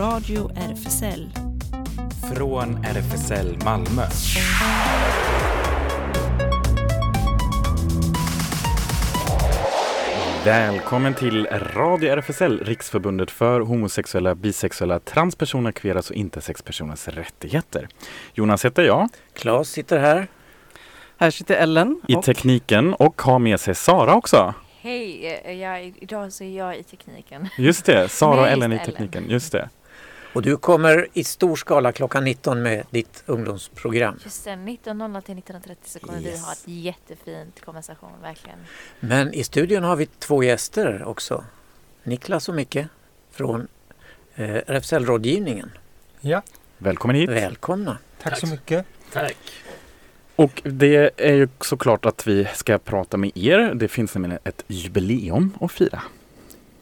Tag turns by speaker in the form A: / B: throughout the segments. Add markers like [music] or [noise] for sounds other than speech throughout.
A: Radio RFSL.
B: Från RFSL Malmö. Välkommen till Radio RFSL, Riksförbundet för homosexuella, bisexuella, transpersoner, kveras och intersexpersoners rättigheter. Jonas heter jag.
C: Claes sitter här.
D: Här sitter Ellen.
B: I tekniken och har med sig Sara också.
E: Hej, eh, idag så är jag i tekniken.
B: Just det, Sara och Ellen i
E: Ellen.
B: tekniken. Just det.
C: Och du kommer i stor skala klockan 19 med ditt ungdomsprogram.
E: Just det, 19.00 till 19.30 så kommer vi
C: Yes.
E: ha ett jättefint konversation, verkligen.
C: Men i studion har vi två gäster också. Niklas och Micke från eh, RFSL-rådgivningen.
F: Ja,
B: Välkommen hit.
C: Välkomna!
F: tack så mycket.
B: Och det är ju såklart att vi ska prata med er. Det finns nämligen ett jubileum att fira.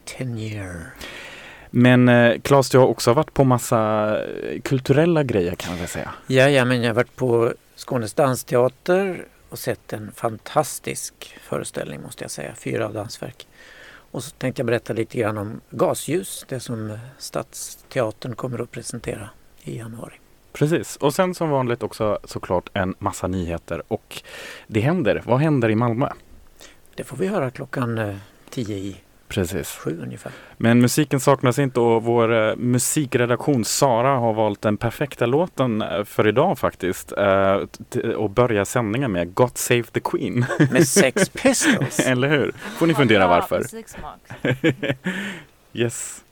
C: 10 year.
B: Men eh, Claes, du har också varit på massa eh, kulturella grejer kan man väl säga.
C: Ja, ja, men jag har varit på Skånes dansteater och sett en fantastisk föreställning måste jag säga. Fyra dansverk. Och så tänkte jag berätta lite grann om Gasljus, det som eh, Stadsteatern kommer att presentera i januari.
B: Precis, och sen som vanligt också såklart en massa nyheter och det händer. Vad händer i Malmö?
C: Det får vi höra klockan eh, 10 i
B: Precis.
C: sju ungefär.
B: Men musiken saknas inte och vår eh, musikredaktion Sara har valt den perfekta låten eh, för idag faktiskt. Eh, och börja sändningen med God Save the Queen. [laughs]
C: Med Sex Pistols.
B: Eller hur? Får ni fundera varför. [laughs] yes.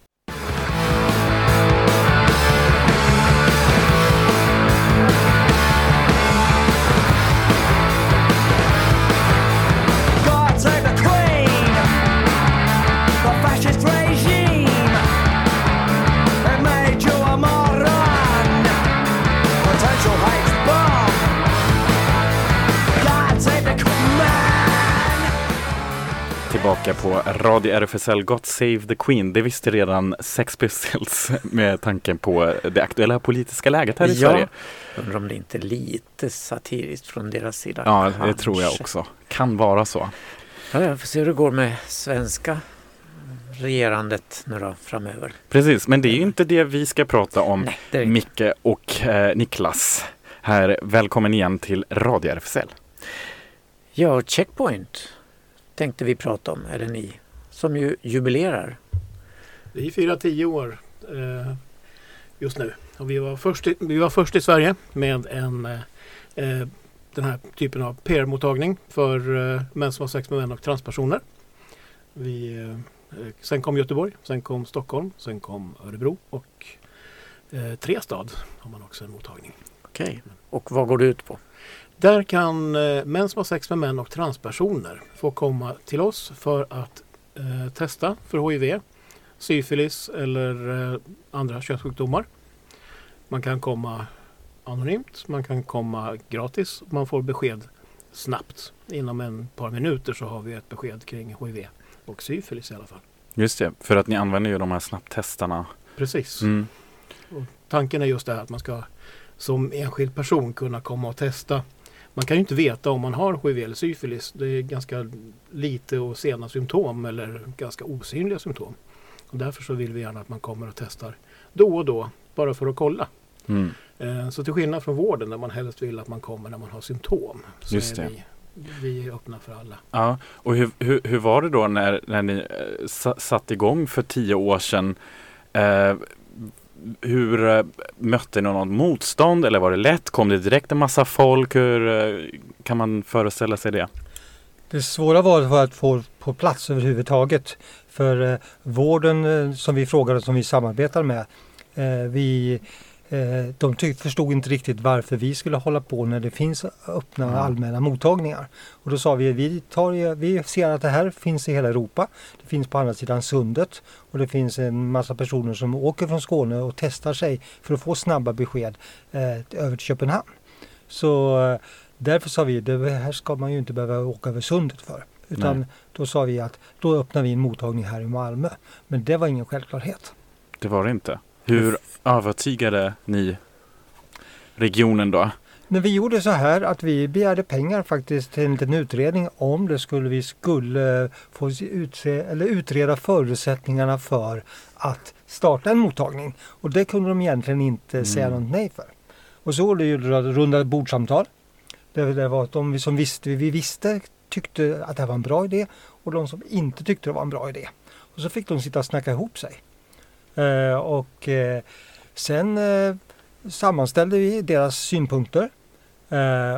B: Tillbaka på Radio RFSL God Save the Queen. Det visste redan Sex Pistols med tanken på det aktuella politiska läget här i
C: Ja.
B: Sverige.
C: Undrar om det inte är lite satiriskt från deras sida.
B: Ja, det
C: Kanske.
B: tror jag också. Kan vara så.
C: Ja, jag får se hur det går med svenska regerandet nu då framöver.
B: Precis, men det är ju inte det vi ska prata om.
C: Nej, det inte.
B: Micke och eh, Niklas. Här, välkommen igen till Radio RFSL.
C: Ja, Checkpoint tänkte vi prata om, eller ni, som ju jubilerar.
G: Vi firar tio år eh, just nu. Och vi, var först i, vi var först i Sverige med en, eh, eh den här typen av PR-mottagning för eh, män som har sex med män och transpersoner. Vi, eh, eh, sen kom Göteborg, sen kom Stockholm, sen kom Örebro och eh, Trestad har man också en mottagning.
C: Okej. Och vad går det ut på?
G: Där kan eh, män som har sex med män och transpersoner få komma till oss för att eh, testa för HIV, syfilis eller eh, andra könssjukdomar. Man kan komma anonymt, man kan komma gratis. Man får besked snabbt. Inom en par minuter så har vi ett besked kring HIV och syfilis i alla fall.
B: Just det, för att ni använder ju de här snabbtestarna.
G: Precis.
B: Mm.
G: Tanken är just det här att man ska som enskild person kunna komma och testa. Man kan ju inte veta om man har HIV eller syfilis. Det är ganska lite och sena symptom eller ganska osynliga symptom. Och därför så vill vi gärna att man kommer och testar då och då bara för att kolla.
B: Mm.
G: Eh, Så till skillnad från vården där man helst vill att man kommer när man har symptom så
B: Just
G: är
B: det.
G: vi, vi är öppna för alla.
B: Ja, och hur, hur, hur var det då när, när ni eh, sa- satte igång för tio år sedan? Eh, hur eh, mötte ni något motstånd eller var det lätt? Kom det direkt en massa folk? Hur eh, kan man föreställa sig det?
F: Det svåra var att få på plats överhuvudtaget. För eh, vården som vi frågade, som vi samarbetar med, vi, de tyck, förstod inte riktigt varför vi skulle hålla på när det finns öppna
B: Ja.
F: allmänna mottagningar. Och då sa vi, vi, tar, ju- vi ser att det här finns i hela Europa. Det finns på andra sidan sundet och det finns en massa personer som åker från Skåne och testar sig för att få snabba besked eh, över till Köpenhamn. Så eh, därför sa vi, det här ska man ju inte behöva åka över sundet för. Utan
B: Nej.
F: då sa vi att då öppnar vi en mottagning här i Malmö. Men det var ingen självklarhet.
B: Det var det inte. Hur övertygade ni regionen då?
F: När vi gjorde så här att vi begärde pengar faktiskt till en liten utredning om det skulle vi skulle få utse, eller utreda förutsättningarna för att starta en mottagning. Och det kunde de egentligen inte säga
B: Mm.
F: något nej för. Och så det ju runda bordsamtal. Det, det var att de som visste, vi visste tyckte att det här var en bra idé och de som inte tyckte det var en bra idé. Och så fick de sitta och snacka ihop sig. Eh, och eh, sen eh, sammanställde vi deras synpunkter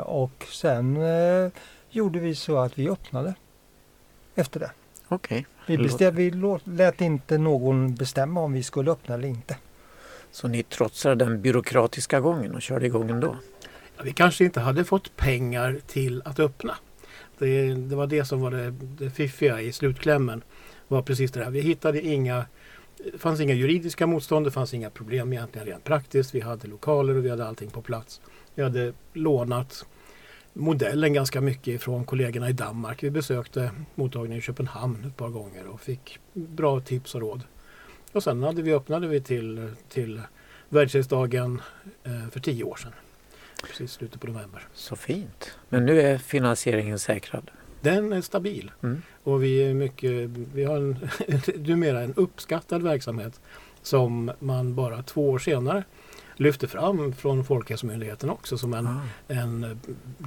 F: och sen gjorde vi så att vi öppnade efter det.
C: Okej,
F: Vi,
C: Det
F: bestäm, vi lät inte någon bestämma om vi skulle öppna eller inte.
C: så ni trotsade den byråkratiska gången och körde igång ändå?
G: Ja, Vi kanske inte hade fått pengar till att öppna. Det, det var det som var det, det fiffiga i slutklämmen. var precis det där. Vi hittade inga det fanns inga juridiska motstånd, det fanns inga problem egentligen rent praktiskt. Vi hade lokaler och vi hade allting på plats. Vi hade lånat modellen ganska mycket från kollegorna i Danmark. Vi besökte mottagningen i Köpenhamn ett par gånger och fick bra tips och råd. Och sen hade vi öppnade vi till, till världsdagen eh, för tio år sedan. Precis i slutet på november.
C: Så fint. Men nu är finansieringen säkrad.
G: Den är stabil
C: Mm.
G: och vi är mycket, vi har en, [laughs] numera en uppskattad verksamhet som man bara två år senare lyfter fram från Folkhälsomyndigheten också som en,
C: Ah.
G: en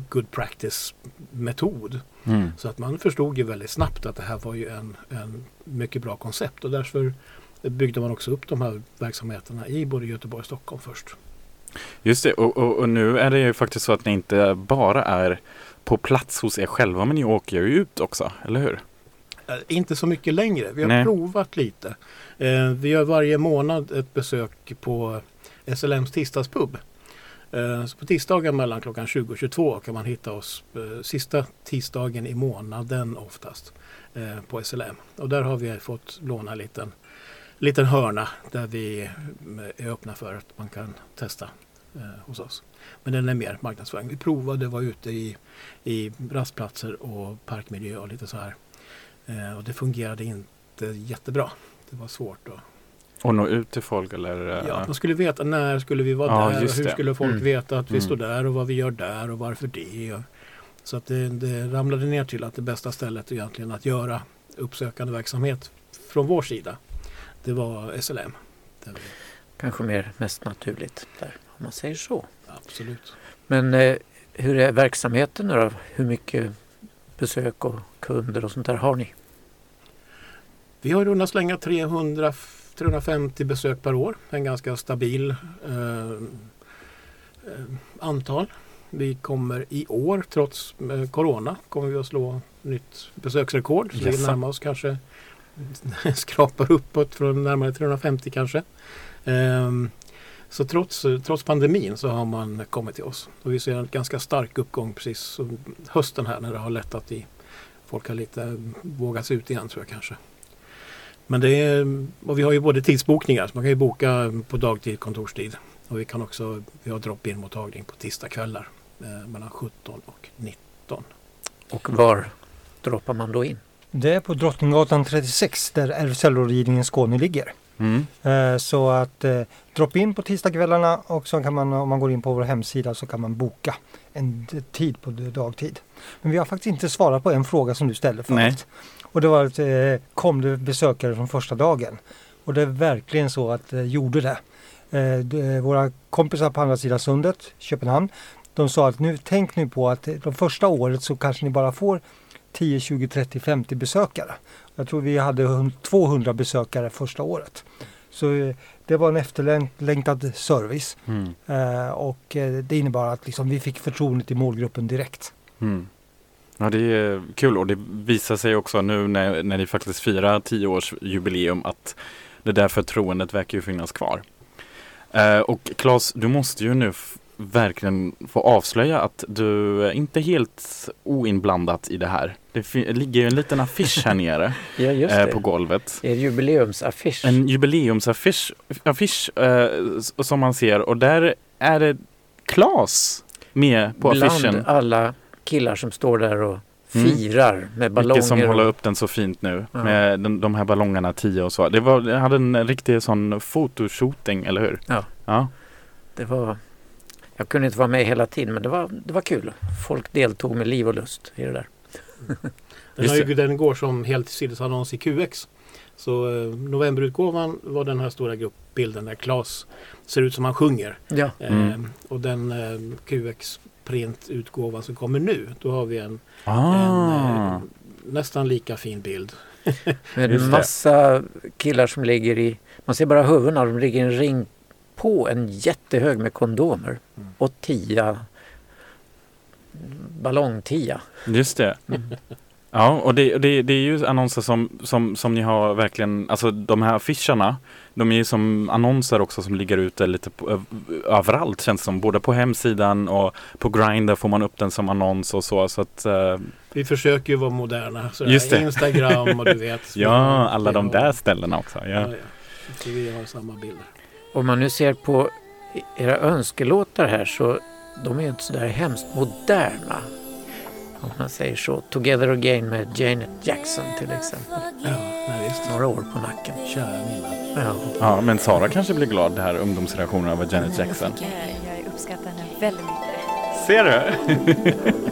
G: good practice metod.
B: Mm.
G: Så att man förstod ju väldigt snabbt att det här var ju en, en mycket bra koncept och därför byggde man också upp de här verksamheterna i både Göteborg och Stockholm först.
B: Just det, och, och, och nu är det ju faktiskt så att ni inte bara är på plats hos er själva, men ni åker ju ut också, eller hur?
G: Eh, Inte så mycket längre. Vi har
B: Nej.
G: provat lite. Eh, vi gör varje månad ett besök på SLMs tisdagspub. Eh, så på tisdagar mellan klockan 20 och 22 kan man hitta oss eh, sista tisdagen i månaden oftast på SLM. Och där har vi fått låna en liten, liten hörna där vi är öppna för att man kan testa hos oss. Men den är mer marknadsföring. Vi provade, var ute i, i rastplatser och parkmiljö och lite så här. Eh, och det fungerade inte jättebra. Det var svårt att...
B: Och nå ut till folk eller? eh,
G: Ja, man skulle veta när skulle vi vara
B: Ja,
G: där och hur
B: det.
G: skulle folk
C: Mm.
G: veta att vi
B: Mm.
G: står där och vad vi gör där och varför det. Så att det, det ramlade ner till att det bästa stället egentligen att göra uppsökande verksamhet från vår sida. Det var SLM.
C: Kanske mer mest naturligt där, om man säger så.
G: Absolut.
C: Men eh, hur är verksamheten nu då? Hur mycket besök och kunder och sånt där har ni?
G: Vi har i runda slänga 300, 350 besök per år. En ganska stabil eh, eh, antal. Vi kommer i år, trots eh, Corona, kommer vi att slå nytt besöksrekord. Så vi
C: Jaså.
G: närmar oss kanske, [laughs] skrapar uppåt från närmare 350 kanske. Ehm, så trots, trots pandemin så har man kommit till oss. Och vi ser en ganska stark uppgång precis som hösten här när det har lättat i. Folk har lite vågat ut igen tror jag kanske. Men det är, och vi har ju både tidsbokningar, så man kan ju boka på dagtid, kontorstid. Och vi kan också, vi har drop-in mottagning på tisdagskvällar eh, mellan 17 och 19.
C: Och var droppar man då in?
F: Det är på Drottninggatan 36 där RFSL-rådgivningen Skåne ligger.
B: Mm.
F: Eh, Så att eh, droppa in på tisdagskvällarna och så kan man om man går in på vår hemsida så kan man boka en tid på dagtid. Men vi har faktiskt inte svarat på en fråga som du ställde förut.
B: Nej.
F: Och det var att eh, kom det besökare från första dagen? Och det är verkligen så att det gjorde det. Våra kompisar på andra sidan sundet, Köpenhamn, de sa att nu tänk nu på att de första året så kanske ni bara får 10, 20, 30, 50 besökare. Jag tror vi hade hund- 200 besökare första året. Så eh, det var en efterlängtad service
B: Mm.
F: eh, och eh, det innebar att liksom vi fick förtroendet i målgruppen direkt.
B: Mm. Ja, det är kul och det visar sig också nu när, när ni faktiskt firar tioårsjubileum att det där förtroendet verkar ju finnas kvar. Eh, och Claes, du måste ju nu verkligen få avslöja att du är inte helt oinblandat i det här. Det ligger ju en liten affisch här nere [laughs]
C: Ja,
B: eh,
C: det.
B: på golvet.
C: Er jubileumsaffisch.
B: En jubileumsaffisch affisch, eh, som man ser och där är det Claes med på
C: Bland
B: affischen.
C: alla killar som står där och
B: Mm.
C: firar med ballonger.
B: Vilket som håller upp den så fint nu
C: Ja.
B: med de, de här ballongerna 10 och så. Det var, jag hade en riktig sån fotoshooting, eller hur?
C: Ja.
B: ja.
C: Det var... Jag kunde inte vara med hela tiden men det var, det var kul. Folk deltog med liv och lust i det där. [laughs]
G: Den, har ju, den går som helsidesannons i QX. Så eh, novemberutgåvan var den här stora gruppbilden där Klas ser ut som han sjunger.
C: Ja,
B: Mm.
G: Eh, och den eh, QX printutgåvan som kommer nu, då har vi en,
B: Ah.
G: en eh, nästan lika fin bild. [laughs]
C: med en massa killar som ligger i, man ser bara huvudena, de ligger i en ring på en jättehög med kondomer.
G: Mm.
C: Och tia, ballongtia.
B: Just det.
C: Mm.
B: Ja, och det, det, det är ju annonser som, som, som ni har verkligen, alltså de här affischerna, de är ju som annonser också som ligger ute lite på, överallt känns det som. Både på hemsidan och på Grindr får man upp den som annons och så. så att, eh,
G: Vi försöker ju vara moderna. Så
B: Just det.
G: Instagram och du vet. [laughs]
B: ja, alla de där ställena också.
G: Ja.
B: Ja.
G: Ja, Så vi har samma bilder.
C: Om man nu ser på era önskelåtar här så de är ju inte sådär hemskt moderna. Om man säger så. Together Again med Janet Jackson till exempel.
G: Ja.
C: Några år på nacken. Ja.
B: ja, men Sara kanske blir glad det här ungdomsreaktionen av Janet Jackson.
E: Jag, jag uppskattar henne väldigt mycket.
B: Ser du? [laughs]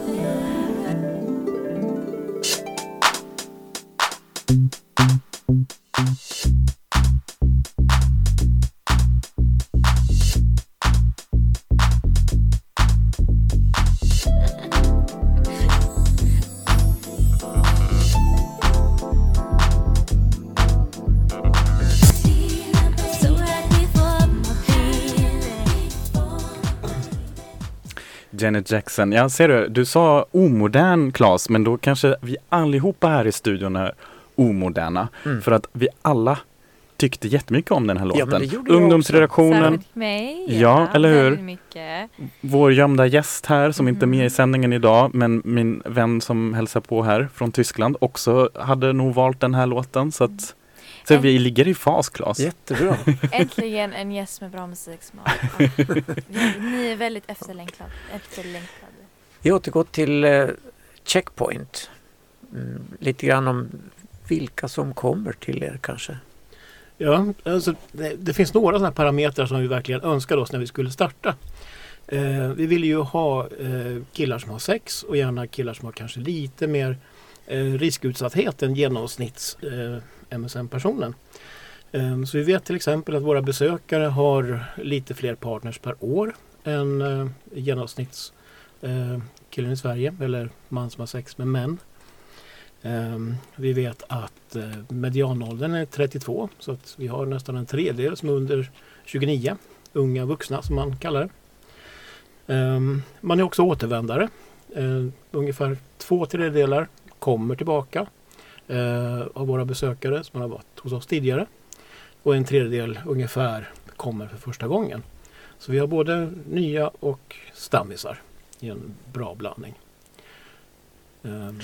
B: Janet Jackson. Ja, ser du, du sa omodern Claes, men då kanske vi allihopa här i studion är omoderna.
C: Mm.
B: För att vi alla tyckte jättemycket om den här
C: Ja,
B: låten.
C: jag
B: Ungdomsredaktionen,
E: Särskilt mig.
B: Ja, eller hur?
E: Mycket.
B: vår gömda gäst här som inte är med i
E: Mm.
B: sändningen idag, men min vän som hälsar på här från Tyskland också hade nog valt den här låten. Så att så
E: Mm.
B: vi ligger i fas Claes.
C: Jättebra. [laughs]
E: Äntligen en gäst med bra musiksmak. [laughs] Ja. Ni- är väldigt efterlängtade. efterlängtade.
C: Vi återgår till eh, Checkpoint. Mm, lite grann om vilka som kommer till er kanske.
G: Ja, alltså, det, det finns några sådana här parametrar som vi verkligen önskade oss när vi skulle starta. Eh, vi ville ju ha eh, killar som har sex och gärna killar som har kanske lite mer eh, riskutsatthet än genomsnitts eh, MSM-personen. Ehm, så vi vet till exempel att våra besökare har lite fler partners per år än eh, genomsnittskillen eh, i Sverige eller man som har sex med män. Ehm, vi vet att eh, medianåldern är 32 så att vi har nästan en tredjedel som är under 29. Unga vuxna som man kallar det. Ehm, man är också återvändare. Ungefär två tredjedelar kommer tillbaka eh, av våra besökare som har varit hos oss tidigare. Och en tredjedel ungefär kommer för första gången. Så vi har både nya och stammisar i en bra blandning. Ehm,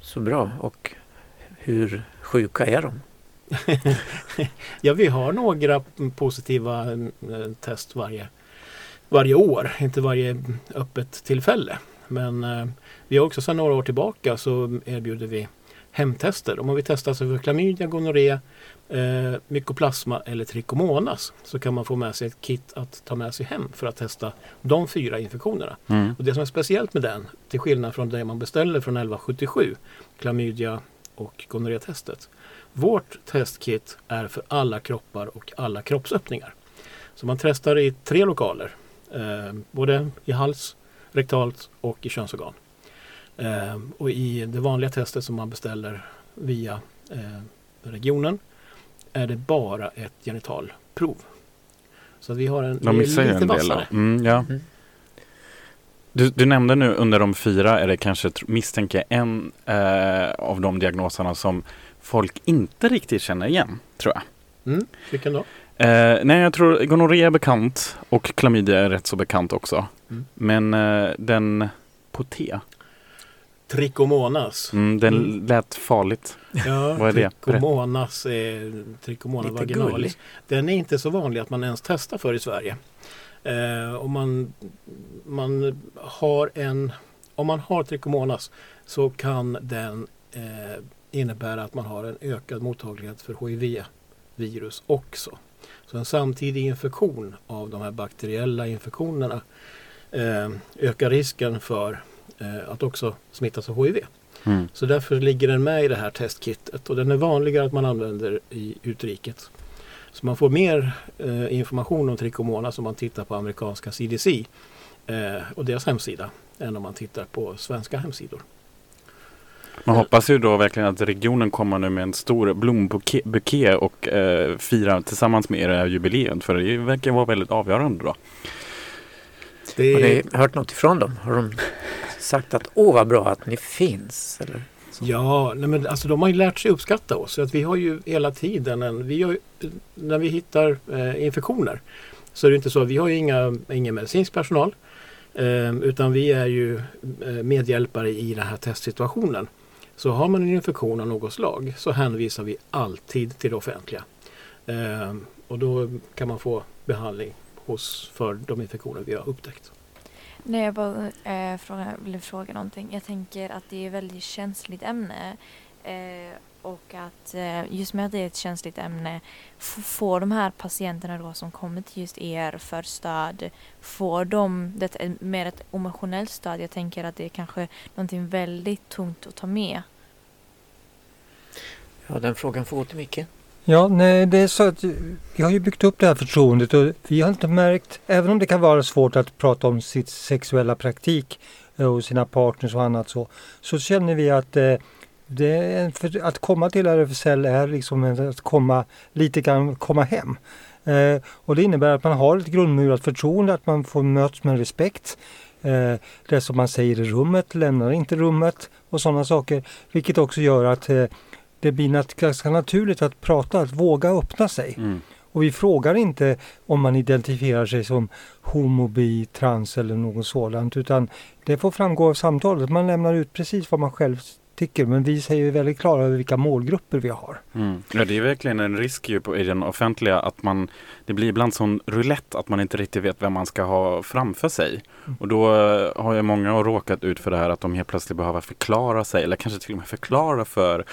C: Så bra. Och hur sjuka är de? [laughs]
G: ja, vi har några positiva eh, test varje, varje år, inte varje öppet tillfälle. Men eh, vi har också sedan några år tillbaka så erbjuder vi hemtester. Om man vill testa sig för klamydia, gonorré, eh, mykoplasma eller trichomonas så kan man få med sig ett kit att ta med sig hem för att testa de fyra infektionerna.
B: Mm.
G: Och det som är speciellt med den, till skillnad från det man beställer från 1177, klamydia och gonorré-testet. Vårt testkit är för alla kroppar och alla kroppsöppningar. Så man testar i tre lokaler, eh, både i hals, rektalt och i könsorgan. Eh, och i det vanliga testet som man beställer via eh, regionen är det bara ett genitalprov. Så att vi har en
B: De missar ju en del. Mm, ja.
C: Mm.
B: Du, du nämnde nu under de fyra är det kanske, misstänker jag, en eh, av de diagnoserna som folk inte riktigt känner igen, tror jag.
G: Mm, vilken då?
B: Eh, nej, jag tror gonorré är bekant och klamydia är rätt så bekant också.
G: Mm.
B: Men eh, den på T,
G: Trichomonas.
B: mm, den
G: Mm.
B: lät farligt.
G: Ja, [laughs]
B: Vad är det?
G: Trichomonas är Trichomona
C: Lite
G: vaginalis.
C: gullig.
G: Den är inte så vanlig att man ens testar för i Sverige. Eh, om, man, man har en, om man har trichomonas så kan den eh, innebära att man har en ökad mottaglighet för HIV-virus också. Så en samtidig infektion av de här bakteriella infektionerna eh, ökar risken för att också smittas av HIV.
B: Mm.
G: Så därför ligger den med i det här testkittet och den är vanligare att man använder i utriket. Så man får mer eh, information om trichomonas om man tittar på amerikanska CDC eh, och deras hemsida än om man tittar på svenska hemsidor.
B: Man hoppas ju då verkligen att regionen kommer nu med en stor blombuké och eh, firar tillsammans med era jubileet. För det verkar vara väldigt avgörande då.
G: Det
C: Har ni hört något ifrån dem? Har de sagt att åh vad bra att ni finns? Eller?
G: Ja, nej men alltså de har ju lärt sig uppskatta oss. Så att vi har ju hela tiden en, vi har, när vi hittar eh, infektioner så är det inte så, vi har ju inga, ingen medicinsk personal eh, utan vi är ju eh, medhjälpare i den här testsituationen. Så har man en infektion av något slag så hänvisar vi alltid till det offentliga. Eh, och då kan man få behandling hos, för de infektioner vi har upptäckt.
E: Nej, jag bara eh, fråga, ville fråga någonting. Jag tänker att det är ett väldigt känsligt ämne. Eh, och att eh, just med att det är ett känsligt ämne, får de här patienterna då som kommer till just er för stöd, får de det är mer ett emotionellt stöd? Jag tänker att det är kanske någonting väldigt tungt att ta med.
C: Ja, den frågan får gå till Micke.
F: Ja, nej, det är så att vi har ju byggt upp det här förtroendet och vi har inte märkt, även om det kan vara svårt att prata om sitt sexuella praktik eh, och sina partners och annat så, så känner vi att eh, det är en, för, att komma till RFSL är liksom att komma lite grann komma hem. Eh, och det innebär att man har ett grundmurat förtroende, att man får mötas med respekt. Eh, det som man säger i rummet lämnar inte rummet och sådana saker. Vilket också gör att eh, det blir nat- ganska naturligt att prata, att våga öppna sig.
B: Mm.
F: Och vi frågar inte om man identifierar sig som homo, bi, trans eller något sådant utan det får framgå av samtalet. Man lämnar ut precis vad man själv tycker men vi säger väldigt klara över vilka målgrupper vi har.
B: Mm. Ja, det är verkligen en risk ju på, i den offentliga att man Det blir ibland sån roulette att man inte riktigt vet vem man ska ha framför sig. Och då eh, har ju många råkat ut för det här att de helt plötsligt behöver förklara sig eller kanske till och med förklara för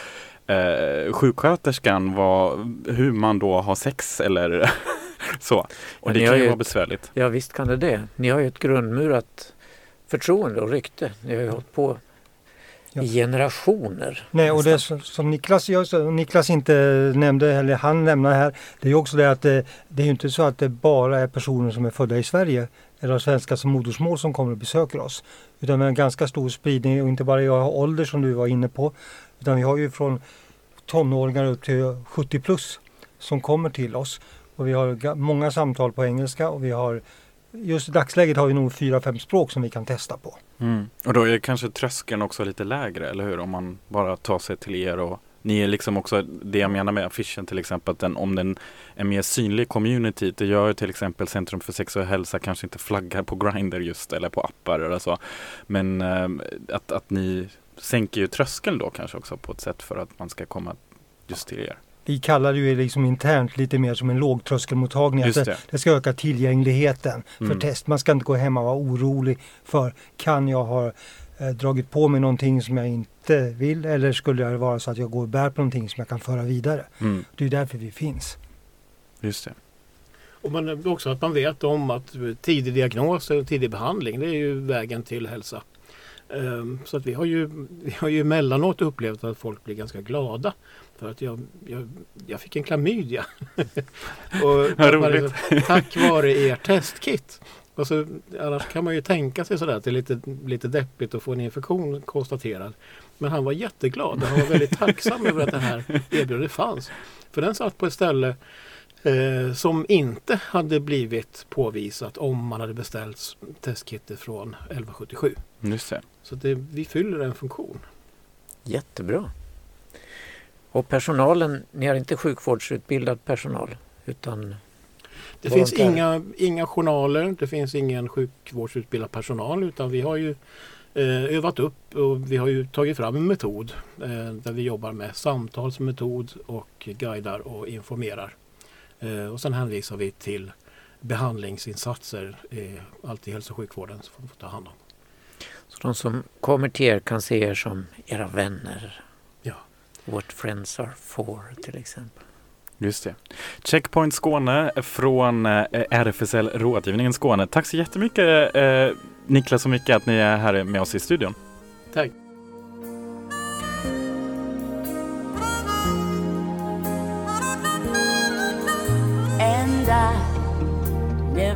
B: eh, sjuksköterskan vad, hur man då har sex eller [laughs] så. Och det kan ju vara
C: ett-
B: besvärligt.
C: Ja, visst kan det det. Ni har ju ett grundmurat förtroende och rykte. Ni har ju hållit på i generationer.
F: Nej, och det som, Niklas, Niklas inte nämnde, eller han lämnar här, det är ju också det att det, det är ju inte så att det bara är personer som är födda i Sverige eller har svenska som modersmål som kommer och besöker oss. Utan vi har en ganska stor spridning och inte bara jag har ålder som du var inne på. Utan vi har ju från tonåringar upp till 70 plus som kommer till oss. Och vi har många samtal på engelska och vi har Just i dagsläget har vi nog fyra, fem språk som vi kan testa på.
B: Mm. Och då är kanske tröskeln också lite lägre, eller hur? Om man bara tar sig till er och ni är liksom också det jag menar med affischen till exempel, att den, om den är mer synlig community, det gör ju till exempel Centrum för sex och hälsa kanske inte flaggar på Grindr just eller på appar eller så. Men eh, att, att ni sänker ju tröskeln då kanske också på ett sätt för att man ska komma just till er.
F: Vi kallar det ju liksom internt lite mer som en lågtröskelmottagning. Att
B: Just
F: det,
B: det.
F: det ska öka tillgängligheten för
B: Mm.
F: test. Man ska inte gå hem och vara orolig för kan jag ha eh, dragit på mig någonting som jag inte vill eller skulle det vara så att jag går och bär på någonting som jag kan föra vidare.
B: Mm.
F: Det är därför vi finns.
B: Just det.
G: Och man, också att man vet om att tidig diagnos och tidig behandling det är ju vägen till hälsa. Ehm, Så att vi har ju, vi har ju emellanåt upplevt att folk blir ganska glada. För att jag, jag, jag fick en klamydia. [laughs] och
B: Vad roligt.
G: liksom, tack vare er testkit. Och så, annars kan man ju tänka sig sådär att det är lite, lite deppigt att få en infektion konstaterad. Men han var jätteglad han var väldigt tacksam över att det här [laughs] erbjudandet fanns. För den satt på ett ställe eh, som inte hade blivit påvisat om man hade beställt testkittet från 1177.
B: Just det.
G: Så det, vi fyller en funktion.
C: Jättebra. Och personalen, ni har inte sjukvårdsutbildad personal utan
G: Det finns inga, inga journaler, det finns ingen sjukvårdsutbildad personal utan vi har ju eh, övat upp och vi har ju tagit fram en metod eh, där vi jobbar med samtalsmetod och guidar och informerar. Eh, och sen hänvisar vi till behandlingsinsatser, eh, allt i hälso och sjukvården som får ta hand om.
C: så de som kommer till er kan se er som era vänner.
G: Ja.
C: What friends are for till exempel.
B: Just det. Checkpoint Skåne från eh, RFSL Rådgivningen Skåne. Tack så jättemycket eh, Niklas och Micke att ni är här med oss i studion.
G: Tack!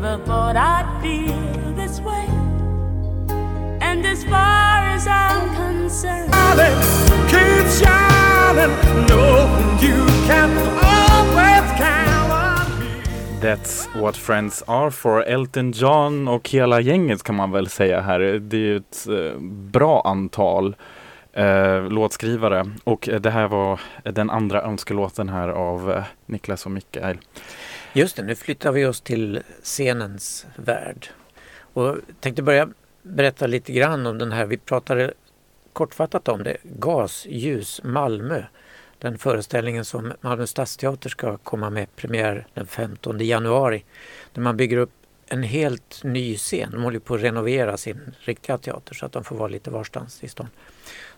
A: Never thought I'd feel this way. And as far as I'm concerned,
H: Keep shining, no, you can always count on me.
B: That's what friends are for. Elton John och hela gänget kan man väl säga här. Det är ju ett eh, bra antal eh, låtskrivare och eh, det här var den andra önskelåten här av eh, Niklas och Mikael.
C: Just det, nu flyttar vi oss till scenens värld. Och tänkte börja berätta lite grann om den här, vi pratade kortfattat om det, Gasljus Malmö. Den föreställningen som Malmö stadsteater ska komma med premiär den 15 januari. Där man bygger upp en helt ny scen. De håller på att renovera sin riktiga teater så att de får vara lite varstans i stan.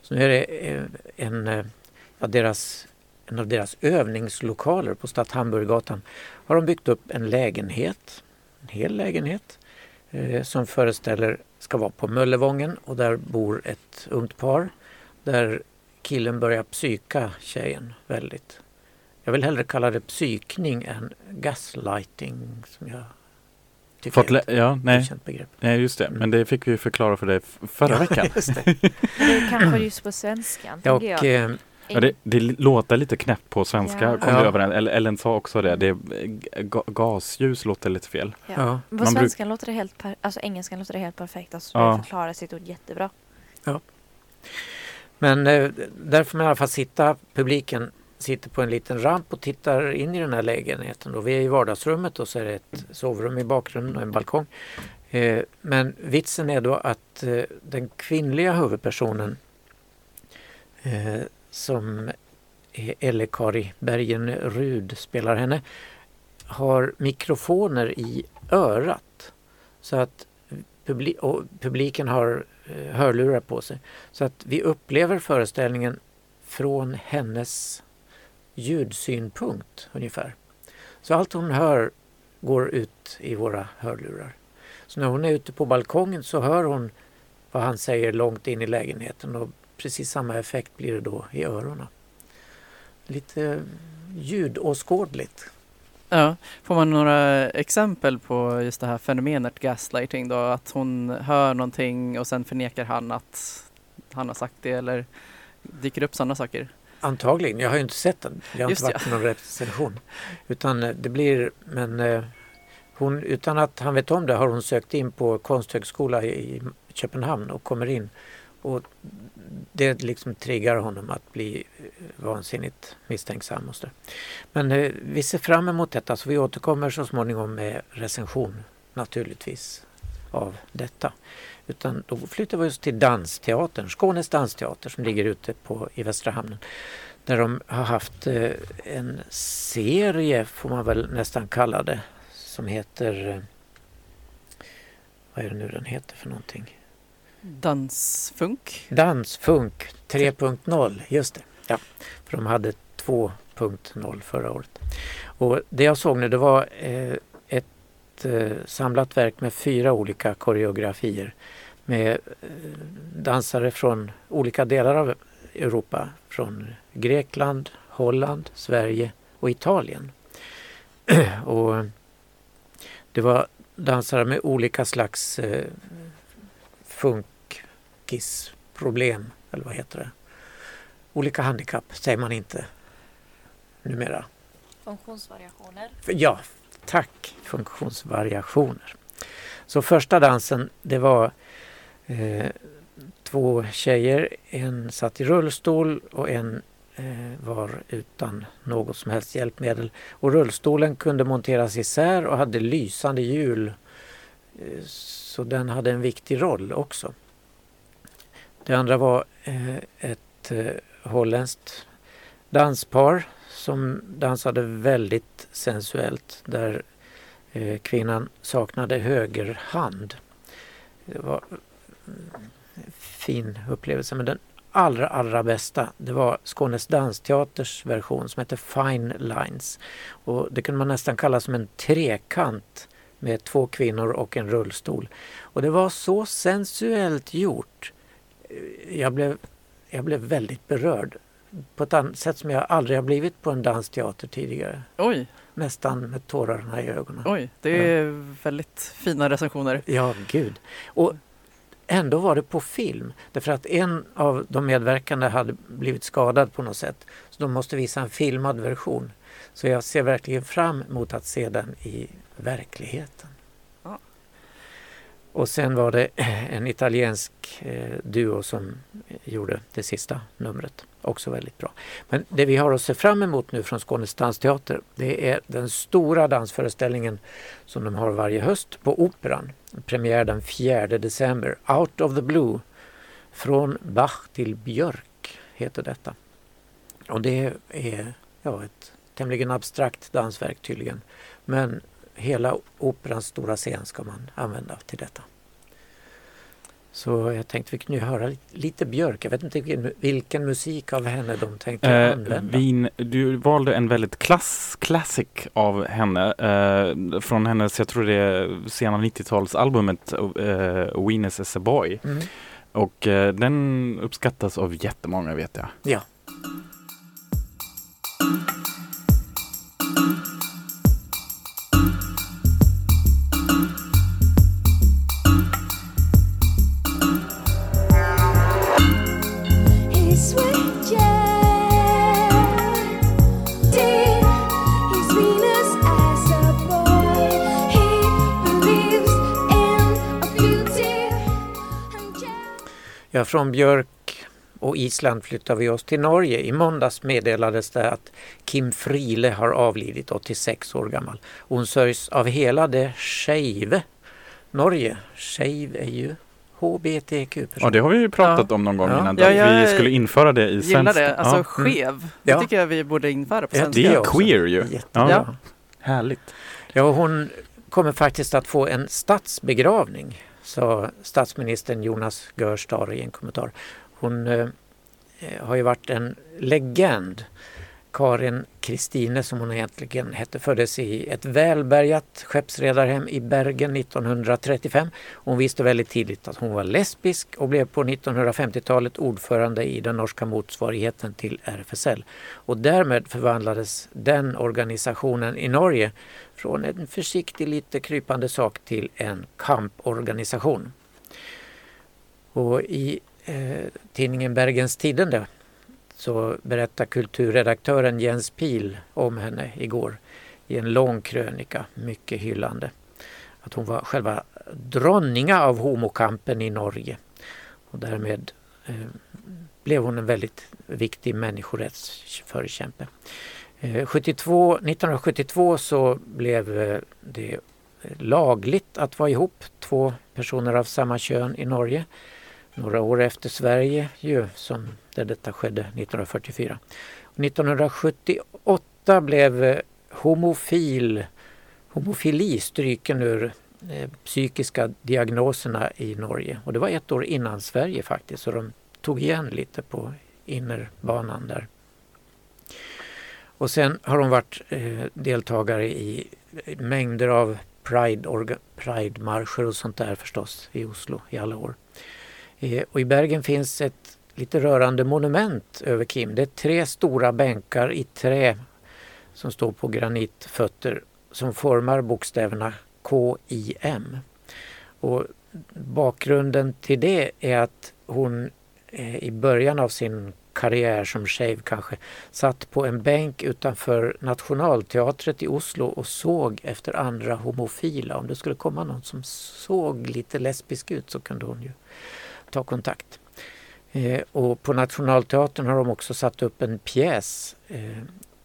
C: Så nu är det eh, en, eh, ja, deras, en av deras övningslokaler på Stadt Hamburggatan har de byggt upp en lägenhet, en hel lägenhet eh, som föreställer, ska vara på Möllevången och där bor ett ungt par där killen börjar psyka tjejen väldigt. Jag vill hellre kalla det psykning än gaslighting som jag tycker
B: Fått
C: är
B: lä- ja, nej, nej, just det. Men det fick vi förklara för dig förra
C: Ja,
B: veckan.
C: just det.
E: Det är kanske just på svenskan,
C: och,
E: jag.
B: Ja, det, det låter lite knäppt på svenska.
E: Ja.
B: Kom
C: Ja.
B: överens. Eller Ellen sa också det. det ga, gasljus låter lite fel.
E: Ja.
C: ja.
E: På svenskan låter det helt, per- alltså engelskan låter det helt perfekt. Alltså,
B: Ja.
E: ja. förklarar sitt ord jättebra.
C: Men eh, där får man i alla fall sitta, publiken sitter på en liten ramp och tittar in i den här lägenheten. Och vi är i vardagsrummet och så är det ett sovrum i bakgrunden och en balkong. Eh, men vitsen är då att eh, den kvinnliga huvudpersonen eh, som e- Elle-Kari Bergenrud spelar henne har mikrofoner i örat. Så att publi- och publiken har eh, hörlurar på sig. Så att vi upplever föreställningen från hennes ljudsynpunkt ungefär. Så allt hon hör går ut i våra hörlurar. Så när hon är ute på balkongen så hör hon vad han säger långt in i lägenheten och precis samma effekt blir det då i öronen. Lite ljudåskådligt.
D: Ja, får man några exempel på just det här fenomenet gaslighting då? Att hon hör någonting och sen förnekar han att han har sagt det eller dyker det upp sådana saker?
C: Antagligen, jag har ju inte sett den. Jag har
D: Just
C: inte varit på någon recension. Utan eh, det blir, men eh, hon, utan att han vet om det har hon sökt in på konsthögskola i Köpenhamn och kommer in. Och det liksom triggar honom att bli eh, vansinnigt misstänksam. Och så. Men eh, vi ser fram emot detta så vi återkommer så småningom med recension naturligtvis av detta. Utan då flyttar vi oss till Dansteatern, Skånes dansteater som ligger ute på, i Västra hamnen. Där de har haft eh, en serie, får man väl nästan kalla det, som heter... Eh, vad är det nu den heter för någonting?
D: Dansfunk?
C: Dansfunk 3.0, just det. Ja, för de hade 2.0 förra året. Och det jag såg nu det var eh, ett eh, samlat verk med fyra olika koreografier med eh, dansare från olika delar av Europa. Från Grekland, Holland, Sverige och Italien. [clears throat] och det var dansare med olika slags eh, funkisproblem, eller vad heter det? Olika handikapp säger man inte numera.
E: Funktionsvariationer.
C: Ja, tack! Funktionsvariationer. Så första dansen det var eh, två tjejer. En satt i rullstol och en eh, var utan något som helst hjälpmedel. Och rullstolen kunde monteras isär och hade lysande hjul. Eh, så den hade en viktig roll också. Det andra var eh, ett eh, holländskt danspar som dansade väldigt sensuellt där eh, kvinnan saknade höger hand. Det var en fin upplevelse men den allra allra bästa det var Skånes dansteaters version som heter Fine Lines. Och det kunde man nästan kalla som en trekant med två kvinnor och en rullstol. Och det var så sensuellt gjort. Jag blev, jag blev väldigt berörd på ett annat sätt som jag aldrig har blivit på en dansteater tidigare.
D: Oj,
C: nästan med tårarna i ögonen.
D: Oj, det är väldigt fina recensioner.
C: Ja, gud. Och ändå var det på film. Därför att en av de medverkande hade blivit skadad på något sätt. Så de måste visa en filmad version. Så jag ser verkligen fram emot att se den i verkligheten. Och sen var det [clears throat] en italiensk eh, duo som gjorde det sista numret. Också väldigt bra. Men det vi har att se fram emot nu från Skånes dansteater det är den stora dansföreställningen som de har varje höst på Operan. Premiär den 4 december. Out of the Blue. Från Bach till Björk heter detta. Och det är ja, ett tämligen abstrakt dansverk tydligen. Men hela operans stora scen ska man använda till detta. Så jag tänkte vi kunde höra lite, Björk. Jag vet inte vilken, vilken musik av henne de tänkte
B: Eh,
C: använda.
B: vin, du valde en väldigt klass, classic av henne. Eh, från hennes, jag tror det är sena 90-talsalbumet eh, Venus is a boy.
C: Mm.
B: Och eh, den uppskattas av jättemånga vet jag.
C: Ja. Från Björk och Island flyttar vi oss till Norge. I måndags meddelades det att Kim Friele har avlidit, 86 år gammal. Hon sörjs av hela det skeive Norge. Skeiv är ju HBTQ-person.
B: Ja, det har vi ju pratat om någon gång
C: Ja.
B: innan.
D: Ja, jag
B: vi skulle införa det i
D: Gillar
B: svensk.
D: det, alltså
B: ja.
D: skev.
C: Ja.
D: Det tycker jag vi borde införa på
C: Ja,
D: svenska.
B: Det är queer ju. Ja. Härligt.
C: Ja, hon kommer faktiskt att få en statsbegravning, sa statsministern Jonas Görstar i en kommentar. Hon eh, har ju varit en legend. Karin Kristine, som hon egentligen hette, föddes i ett välbärgat skeppsredarhem i Bergen 1935. Hon visste väldigt tidigt att hon var lesbisk och blev på 1950-talet ordförande i den norska motsvarigheten till RFSL. Och därmed förvandlades den organisationen i Norge från en försiktig, lite krypande sak till en kamporganisation. Och i eh, tidningen Bergens Tidende så berättar kulturredaktören Jens Pil om henne igår i en lång krönika, mycket hyllande. Att hon var själva dronninga av homokampen i Norge. Och därmed eh, blev hon en väldigt viktig människorättsförkämpe. Eh, 72, 1972 så blev eh, det lagligt att vara ihop två personer av samma kön i Norge. Några år efter Sverige ju, som där detta skedde 1944. 1978 blev eh, homofil, homofili stryken ur eh, psykiska diagnoserna i Norge. Och det var ett år innan Sverige faktiskt, så de tog igen lite på innerbanan där. Och sen har hon varit eh, deltagare i mängder av Pride-marscher Pride-marscher och sånt där förstås i Oslo i alla år. Eh, och i Bergen finns ett lite rörande monument över Kim. Det är tre stora bänkar i trä som står på granitfötter som formar bokstäverna KIM. Och bakgrunden till det är att hon eh, i början av sin karriär som shave kanske satt på en bänk utanför Nationalteatret i Oslo och såg efter andra homofila. Om det skulle komma någon som såg lite lesbisk ut så kunde hon ju ta kontakt. Eh, och på Nationalteatern har de också satt upp en pjäs eh,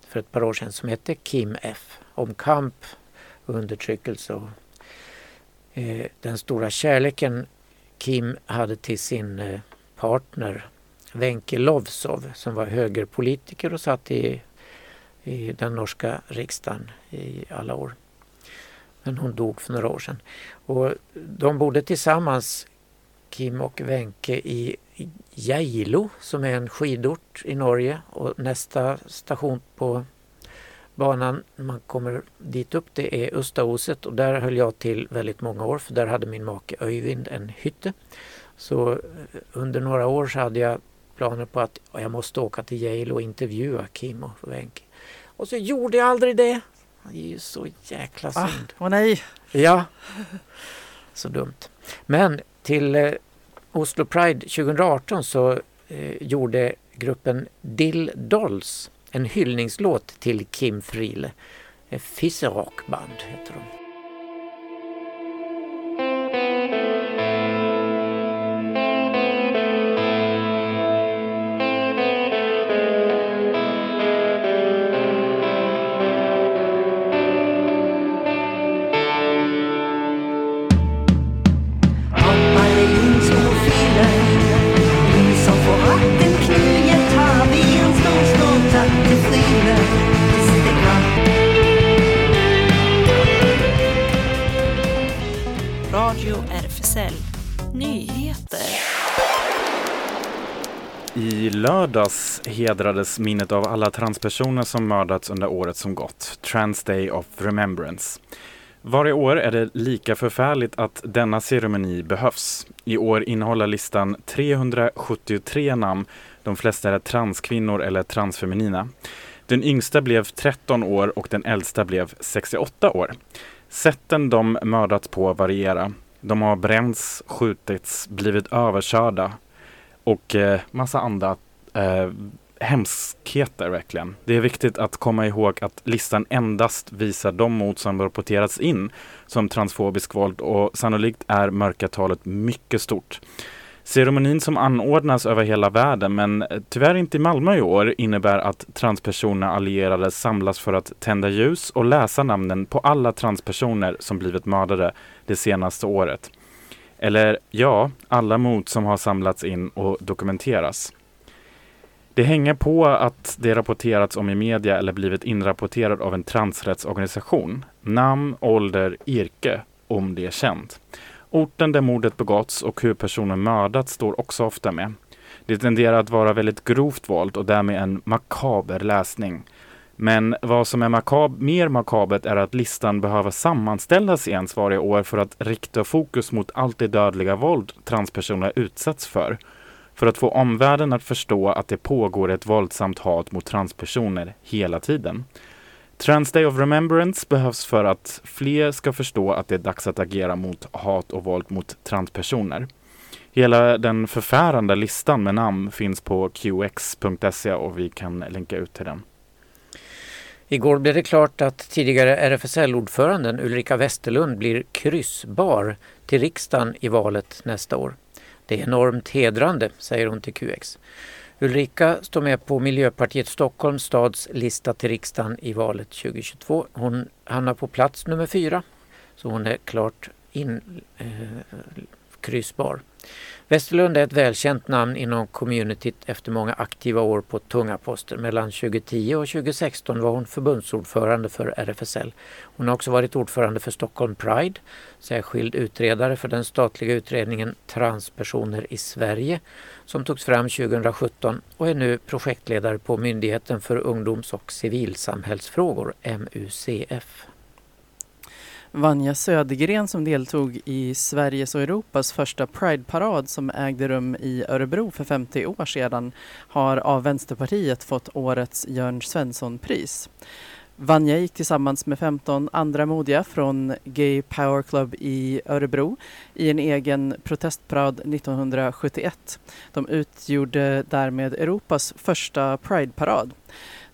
C: för ett par år sedan som heter Kim F. Om kamp och undertryckelse och eh, den stora kärleken Kim hade till sin eh, partner Wenche Lovsov som var högerpolitiker och satt i, i den norska riksdagen i alla år. Men hon dog för några år sedan. Och de bodde tillsammans, Kim och Wenche, i Geilo som är en skidort i Norge och nästa station på banan man kommer dit upp det är Ustaoset och där höll jag till väldigt många år för där hade min make Öyvind en hytte. Så eh, under några år så hade jag planer på att jag måste åka till Yale och intervjua Kim och Wenche. Och så gjorde jag aldrig det. Det är ju så jäkla
D: Ah,
C: synd.
D: åh nej!
C: Ja, så dumt. Men till eh, Oslo Pride 2018 så eh, gjorde gruppen Dill Dolls en hyllningslåt till Kim Friele. Eh, Fisserock Band heter de.
B: Hedrades minnet av alla transpersoner som mördats under året som gått, Trans Day of Remembrance. Varje år är det lika förfärligt att denna ceremoni behövs. I år innehåller listan 373 namn, de flesta är transkvinnor eller transfeminina. Den yngsta blev 13 år och den äldsta blev 68 år. Sätten de mördats på varierar. De har bränts, skjutits, blivit överkörda, och eh, massa andra eh, hemskheter verkligen. Det är viktigt att komma ihåg att listan endast visar de mord som rapporterats in som transfobisk våld och sannolikt är mörkertalet mycket stort. Ceremonin som anordnas över hela världen men eh, tyvärr inte i Malmö i år innebär att transpersoner allierade samlas för att tända ljus och läsa namnen på alla transpersoner som blivit mördade det senaste året. Eller ja, alla mord som har samlats in och dokumenteras. Det hänger på att det rapporterats om i media eller blivit inrapporterad av en transrättsorganisation. Namn, ålder, yrke, om det är känt. Orten där mordet begåtts och hur personen mördats står också ofta med. Det tenderar att vara väldigt grovt våld och därmed en makaber läsning. Men vad som är makab mer makabert är att listan behöver sammanställas ens varje år för att rikta fokus mot allt det dödliga våld transpersoner utsätts för. För att få omvärlden att förstå att det pågår ett våldsamt hat mot transpersoner hela tiden. Trans Day of Remembrance behövs för att fler ska förstå att det är dags att agera mot hat och våld mot transpersoner. Hela den förfärande listan med namn finns på qx.se och vi kan länka ut till den.
C: Igår blev det klart att tidigare RFSL-ordföranden Ulrika Westerlund blir kryssbar till riksdagen i valet nästa år. Det är enormt hedrande, säger hon till QX. Ulrika står med på Miljöpartiet Stockholms stads lista till riksdagen i valet 2022. Hon hamnar på plats nummer fyra, så hon är klart inkryssbar. eh, kryssbar. Westerlund är ett välkänt namn inom communityt efter många aktiva år på tunga poster. Mellan 2010 och 2016 var hon förbundsordförande för RFSL. Hon har också varit ordförande för Stockholm Pride, särskild utredare för den statliga utredningen Transpersoner i Sverige som togs fram 2017 och är nu projektledare på Myndigheten för ungdoms och civilsamhällsfrågor, MUCF.
D: Vanja Södergren som deltog i Sveriges och Europas första Pride-parad som ägde rum i Örebro för 50 år sedan har av Vänsterpartiet fått årets Jörn Svensson-pris. Vanja gick tillsammans med 15 andra modiga från Gay Power Club i Örebro i en egen protestparad 1971. De utgjorde därmed Europas första Pride-parad.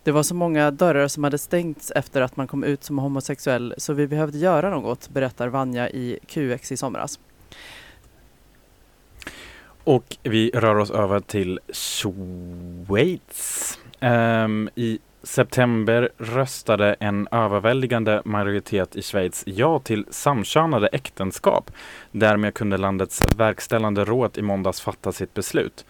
D: Det var så många dörrar som hade stängts efter att man kom ut som homosexuell så vi behövde göra något, berättar Vanja i QX i somras.
B: Och vi rör oss över till Schweiz. Um, I september röstade en överväldigande majoritet i Schweiz ja till samkönade äktenskap. Därmed kunde landets verkställande råd i måndags fatta sitt beslut.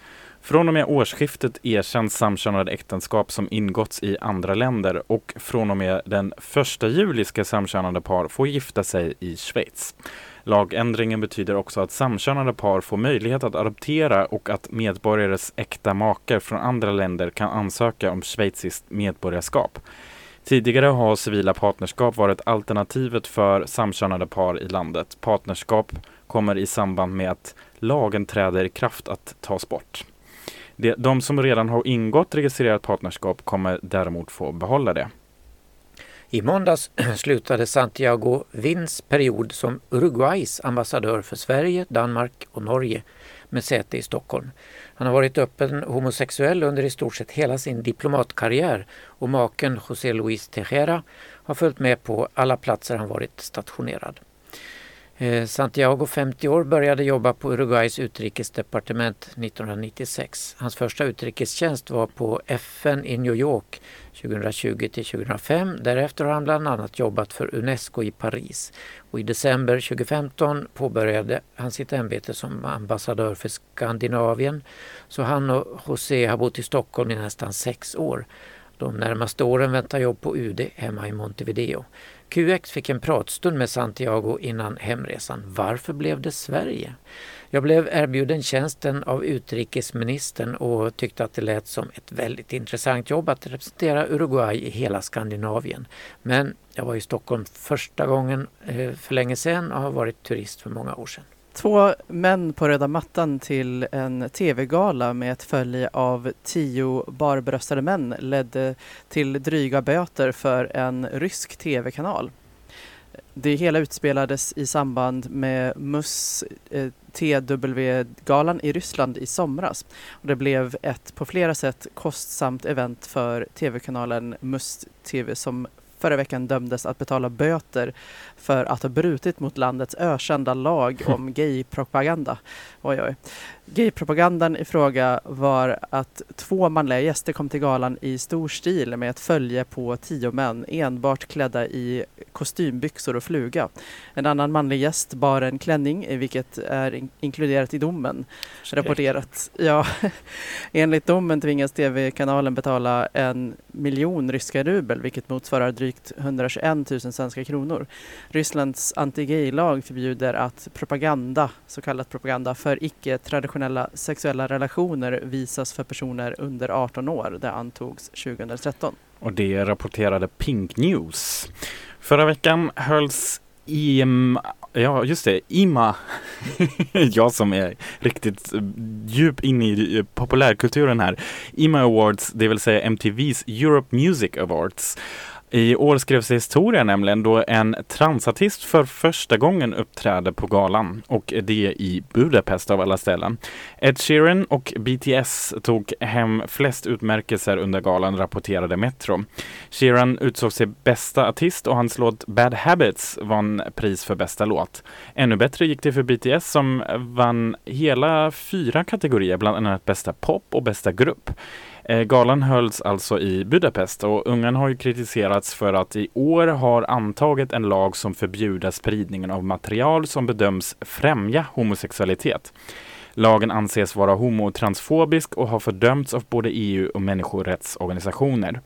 B: Från och med årsskiftet erkänns samkönade äktenskap som ingåtts i andra länder och från och med den 1 juli ska samkönade par få gifta sig i Schweiz. Lagändringen betyder också att samkönade par får möjlighet att adoptera och att medborgares äkta makar från andra länder kan ansöka om schweiziskt medborgarskap. Tidigare har civila partnerskap varit alternativet för samkönade par i landet. Partnerskap kommer i samband med att lagen träder i kraft att tas bort. De, de som redan har ingått registrerat partnerskap kommer däremot få behålla det.
C: I måndags [clears throat] slutade Santiago Vins period som Uruguays ambassadör för Sverige, Danmark och Norge med säte i Stockholm. Han har varit öppen homosexuell under i stort sett hela sin diplomatkarriär och maken José Luis Tejera har följt med på alla platser han varit stationerad. Eh, Santiago, 50 år, började jobba på Uruguays utrikesdepartement 1996. Hans första utrikestjänst var på FN i New York 2020 till 2005. Därefter har han bland annat jobbat för Unesco i Paris. Och I december 2015 påbörjade han sitt ämbete som ambassadör för Skandinavien. Så han och José har bott i Stockholm i nästan sex år. De närmaste åren väntar jobb på UD hemma i Montevideo. QX fick en pratstund med Santiago innan hemresan. Varför blev det Sverige? Jag blev erbjuden tjänsten av utrikesministern och tyckte att det lät som ett väldigt intressant jobb att representera Uruguay i hela Skandinavien. Men jag var i Stockholm första gången eh, för länge sedan och har varit turist för många år sedan.
D: Två män på röda mattan till en tv-gala med ett följe av tio barbröstade män ledde till dryga böter för en rysk tv-kanal. Det hela utspelades i samband med MUS eh, TW-galan i Ryssland i somras. Och det blev ett på flera sätt kostsamt event för tv-kanalen MUS TV som förra veckan dömdes att betala böter för att ha brutit mot landets ökända lag om gaypropaganda. Oj, oj. Gaypropagandan i fråga var att två manliga gäster kom till galan i stor stil med ett följe på tio män enbart klädda i kostymbyxor och fluga. En annan manlig gäst bar en klänning, vilket är in inkluderat i domen. Rapporterat. Ja, [laughs] enligt domen tvingas tv-kanalen betala en miljon ryska rubel, vilket motsvarar drygt 121 000 svenska kronor. Rysslands anti-gay-lag förbjuder att propaganda, så kallad propaganda, för icke-traditionella sexuella relationer visas för personer under 18 år. Det antogs 2013.
B: Och det rapporterade Pink News. Förra veckan hölls IM, ja just det, IMA, [laughs] jag som är riktigt djup inne i populärkulturen här, IMA Awards, det vill säga MTVs Europe Music Awards. I år skrevs historia nämligen då en transartist för första gången uppträdde på galan och det i Budapest av alla ställen. Ed Sheeran och BTS tog hem flest utmärkelser under galan, rapporterade Metro. Sheeran utsågs till bästa artist och hans låt Bad Habits vann pris för bästa låt. Ännu bättre gick det för BTS som vann hela fyra kategorier, bland annat bästa pop och bästa grupp. Eh, galan hölls alltså i Budapest och Ungern har ju kritiserats för att i år har antagit en lag som förbjuder spridningen av material som bedöms främja homosexualitet. Lagen anses vara homotransfobisk och har fördömts av både EU och människorättsorganisationer.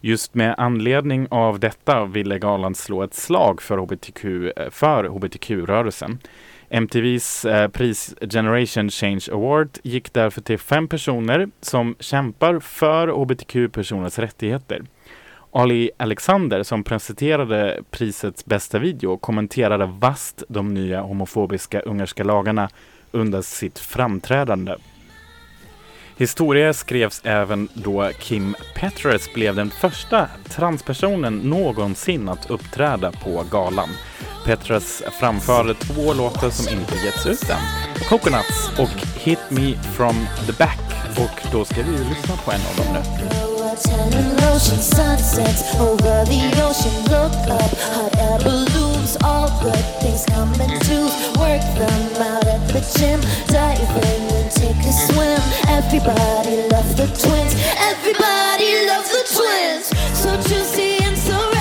B: Just med anledning av detta ville galan slå ett slag för, HBTQ, eh, för hbtq-rörelsen. MTVs eh, pris Generation Change Award gick därför till fem personer som kämpar för hbtq-personers rättigheter. Ali Alexander som presenterade prisets bästa video kommenterade vast de nya homofobiska ungerska lagarna under sitt framträdande. Historia skrevs även då Kim Petras blev den första transpersonen någonsin att uppträda på galan. Petras framförde två låtar som inte getts ut än. Coconuts och Hit Me From The Back. Och då ska vi lyssna på en av dem nu.
I: Everybody loves the twins. Everybody loves the twins. So juicy and so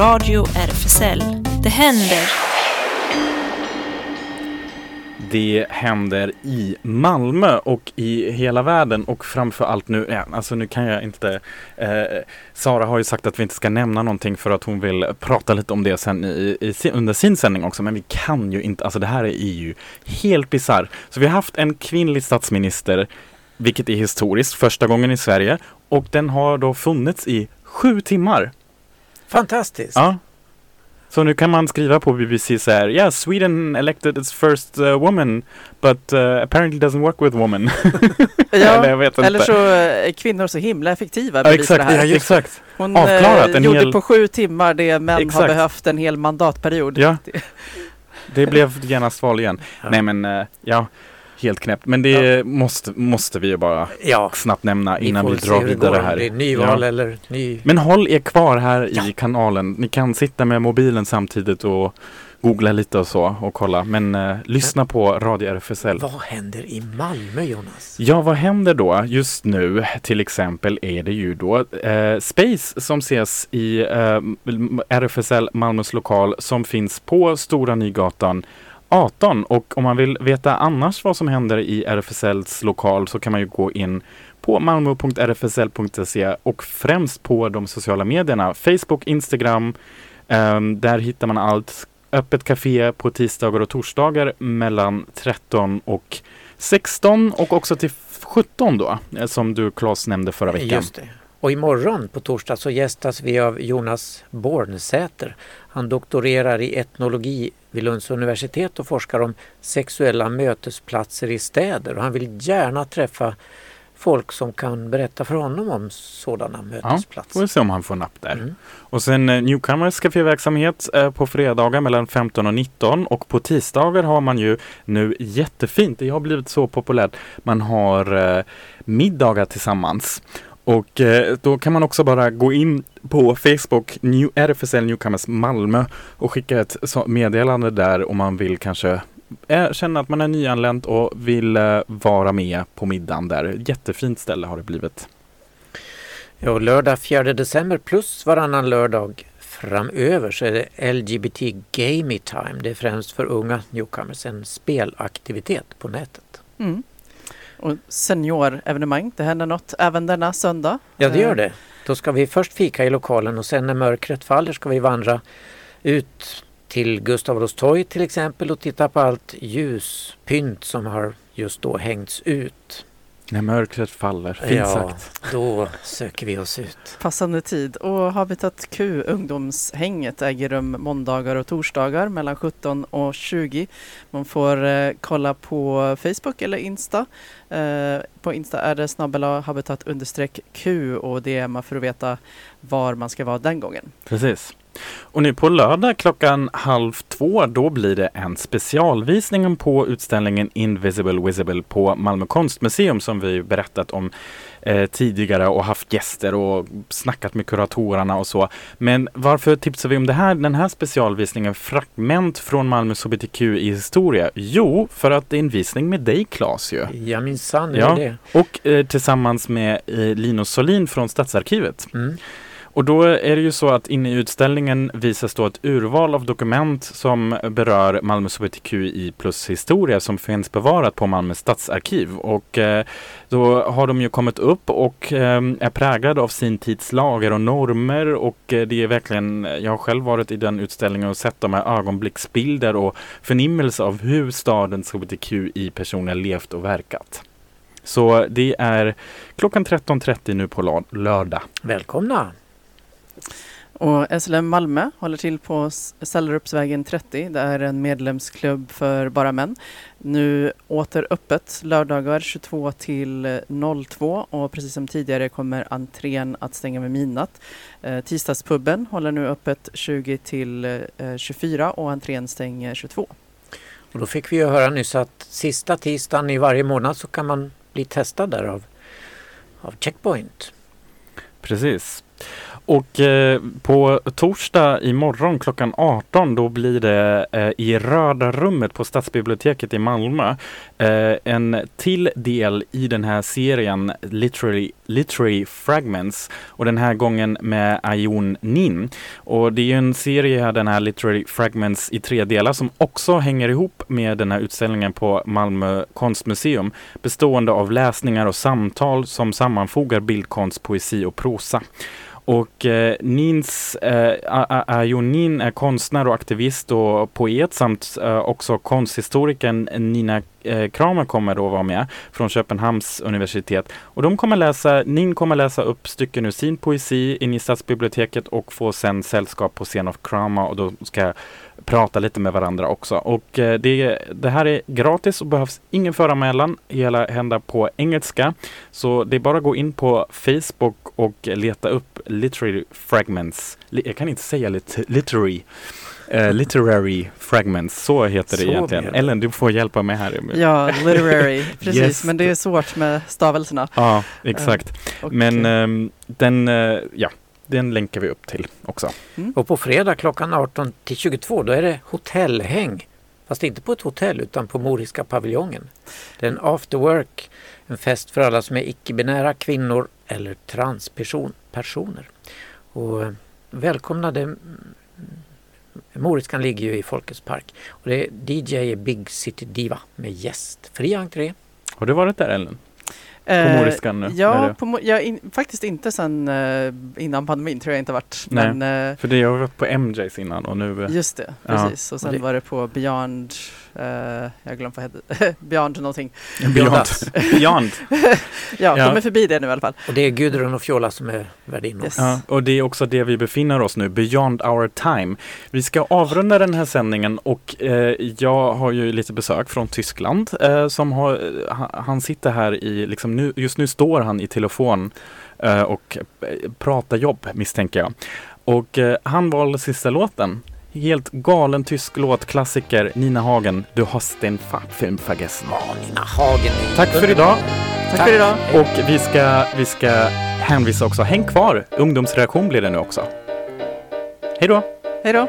J: Radio RFSL. Det händer.
B: Det händer i Malmö och i hela världen och framför allt nu, ja, alltså nu kan jag inte eh, Sara har ju sagt att vi inte ska nämna någonting för att hon vill prata lite om det sen i, i, under sin sändning också men vi kan ju inte, alltså det här är ju helt bisarr. Så vi har haft en kvinnlig statsminister vilket är historiskt, första gången i Sverige och den har då funnits i sju timmar.
C: Fantastiskt!
B: Ja, Så nu kan man skriva på BBC så här, yeah, Sweden elected its first uh, woman, but uh, apparently doesn't work with women. [laughs]
D: Ja,
B: Eller
D: eller så är kvinnor så himla effektiva.
B: Ja, exakt,
D: det här.
B: ja, exakt.
D: Hon
B: Avklarat
D: eh,
B: en
D: gjorde
B: hel-
D: på sju timmar det män har
B: Exakt.
D: behövt en hel mandatperiod.
B: Ja. [laughs]
D: Det-
B: blev genast val igen.
C: Ja.
B: Nej men, eh, ja, helt knäppt. Men det måste, måste vi ju bara
C: Ja,
B: snabbt nämna innan vi, drar vidare här.
C: Det är nyval
B: Ja.
C: eller ny...
B: Men håll er kvar här
C: Ja.
B: i kanalen. Ni kan sitta med mobilen samtidigt och googla lite och så och kolla. Men eh, lyssna på Radio RFSL.
C: Vad händer i Malmö Jonas?
B: Ja, vad händer då? Just nu till exempel är det ju då eh, Space som ses i eh, RFSL Malmös lokal som finns på Stora Nygatan 18 och om man vill veta annars vad som händer i RFSLs lokal så kan man ju gå in på malmo.rfsl.se och främst på de sociala medierna Facebook, Instagram. ehm, där hittar man allt. Öppet café på tisdagar och torsdagar mellan 13 och 16 och också till 17 då, eh, som du Claes nämnde förra veckan.
C: Just det. Och imorgon på torsdag så gästas vi av Jonas Bornsäter. Han doktorerar i etnologi vid Lunds universitet och forskar om sexuella mötesplatser i städer. Och han vill gärna träffa folk som kan berätta för honom om sådana
B: Får
C: mötesplatser.
B: vi se om han får napp där.
C: Mm.
B: Och sen eh, Newcomers kaféverksamhet eh, på fredagar mellan 15 och 19 och på tisdagar har man ju nu jättefint, det har blivit så populärt, man har eh, middagar tillsammans. Och eh, då kan man också bara gå in på Facebook, New, RFSL Newcomers Malmö och skicka ett meddelande där om man vill kanske eh, känna att man är nyanlänt och vill eh, vara med på middagen där. Jättefint ställe har det blivit.
C: Ja, lördag 4 december plus varannan lördag framöver så är det LGBT Gamey Time. Det är främst för unga newcomers, en spelaktivitet på nätet.
D: Mm. Och seniorevenemang, det händer något även denna söndag.
C: Ja, det gör
D: Eh,
C: det. Då ska vi först fika i lokalen och sen när mörkret faller ska vi vandra ut till Gustav Adolfs torg till exempel och titta på allt ljuspynt som har just då hängts ut.
B: När mörkret faller, fint
C: ja,
B: sagt.
C: då söker vi oss ut.
D: Passande tid. Och Habitat Q, ungdomshänget, äger rum måndagar och torsdagar mellan 17 och 20. Man får eh, kolla på Facebook eller Insta. Eh, på Insta är det snabbela habitat Q och det är man för att veta var man ska vara den gången.
B: Precis. Och nu på lördag klockan halv två, då blir det en specialvisning på utställningen Invisible Visible på Malmö konstmuseum som vi berättat om eh, tidigare och haft gäster och snackat med kuratorerna och så. Men varför tipsar vi om det här, den här specialvisningen Fragment från Malmös HBTQ i historia? Jo, för att det är en visning med dig Claes ju.
C: Ja minsann är
B: Ja.
C: det
B: Och eh, tillsammans med eh, Linus Solin från Stadsarkivet.
C: mm.
B: Och då är det ju så att inne i utställningen visas då ett urval av dokument som berör Malmös hbtqi plus historia som finns bevarat på Malmö stadsarkiv. Och eh, då har de ju kommit upp och eh, är präglade av sin tids lagar och normer och eh, det är verkligen, jag har själv varit i den utställningen och sett de här ögonblicksbilder och förnimmelse av hur stadens hbtqi personer levt och verkat. Så det är klockan 13.30 nu på lördag.
C: Välkomna!
D: Och SLM Malmö håller till på Sällerupsvägen 30. Det är en medlemsklubb för bara män. Nu åter öppet lördagar 22 till eh, 02 och precis som tidigare kommer entrén att stänga vid midnatt. Eh, tisdagspubben håller nu öppet 20 till eh, 24 och entrén stänger 22.
C: Och då fick vi ju höra nyss att sista tisdagen i varje månad så kan man bli testad där av, av Checkpoint.
B: Precis. Och eh, på torsdag imorgon klockan 18 då blir det eh, i Röda rummet på Stadsbiblioteket i Malmö eh, en till del i den här serien Literary, Literary Fragments och den här gången med Ayon Nin. Och det är ju en serie, den här Literary Fragments i tre delar som också hänger ihop med den här utställningen på Malmö konstmuseum bestående av läsningar och samtal som sammanfogar bildkonst, poesi och prosa. Och eh, Nins, eh, A- är konstnär och aktivist och poet samt eh, också konsthistorikern Nina eh, Kramer kommer då vara med från Köpenhamns universitet. Och de kommer läsa, Nin kommer läsa upp stycken ur sin poesi in i stadsbiblioteket och få sen sällskap på scen av Kramer och då ska prata lite med varandra också. Och eh, det, det här är gratis och behövs ingen föranmälan. Hela händer på engelska. Så det är bara att gå in på Facebook och leta upp Literary Fragments. Jag kan inte säga lit literary. Eh, literary Fragments, så heter det
C: Så
B: egentligen.
C: du.
B: Ellen, du får hjälpa mig här.
D: Ja, literary, [laughs] precis.
B: Yes.
D: Men det är svårt med stavelserna.
B: Ja, exakt. Men
D: eh,
B: ehm, den, eh, ja, den länkar vi upp till också.
C: Och på fredag klockan 18 till 22 då är det hotellhäng. Fast inte på ett hotell utan på Moriska paviljongen. Det är en after work, en fest för alla som är icke-binära kvinnor eller transpersoner. Och eh, välkomnade mm, Moriskan ligger ju i Folkets park. Och det är DJ Big City Diva med gäst. Fri entré.
B: Har du varit där Ellen?
D: eh,
B: Moriskan nu,
D: Ja,
B: det?
D: på, ja in, faktiskt inte sen eh, innan pandemin tror jag inte varit.
B: Nej.
D: Men eh,
B: För det har varit på MJs innan och nu...
D: just det,
B: Ja.
D: precis. Och sen
C: det-
D: var det på Beyond, eh, jag glömde vad det [laughs] Beyond någonting.
B: Beyond. [laughs] Beyond.
D: Ja, [laughs]
B: Ja.
D: de är förbi det nu i alla fall.
C: Och det är Gudrun och Fjola som är värdinnor.
D: Yes.
B: Ja, och det är också det vi befinner oss nu, beyond our time. Vi ska avrunda den här sändningen och eh, jag har ju lite besök från Tyskland eh, som har, eh, ha- han sitter här i, liksom nu, just nu står han i telefon eh, och eh, pratar jobb misstänker jag. Och han valde sista låten. Helt galen tysk låt, klassiker, Nina Hagen, Du hast den Film vergessen.
C: Ja, Nina Hagen.
B: Tack för idag!
D: Tack för idag.
B: Och vi ska, vi ska hänvisa också, häng kvar, ungdomsreaktion blir det nu också. Hej då!
D: Hej då!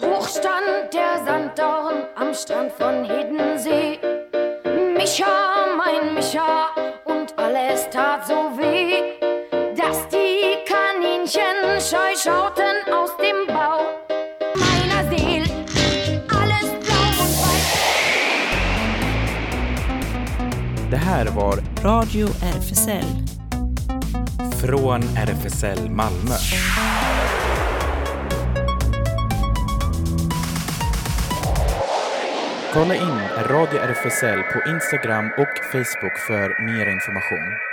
I: Hoch stand der Sanddorn am Strand von Hiddensee. Scheu schauten aus dem Bau meiner Seel. Alles blau und weiß.
B: Det här var
J: Radio RFSL.
B: från RFSL Malmö. Kolla in Radio RFSL på Instagram och Facebook för mer information.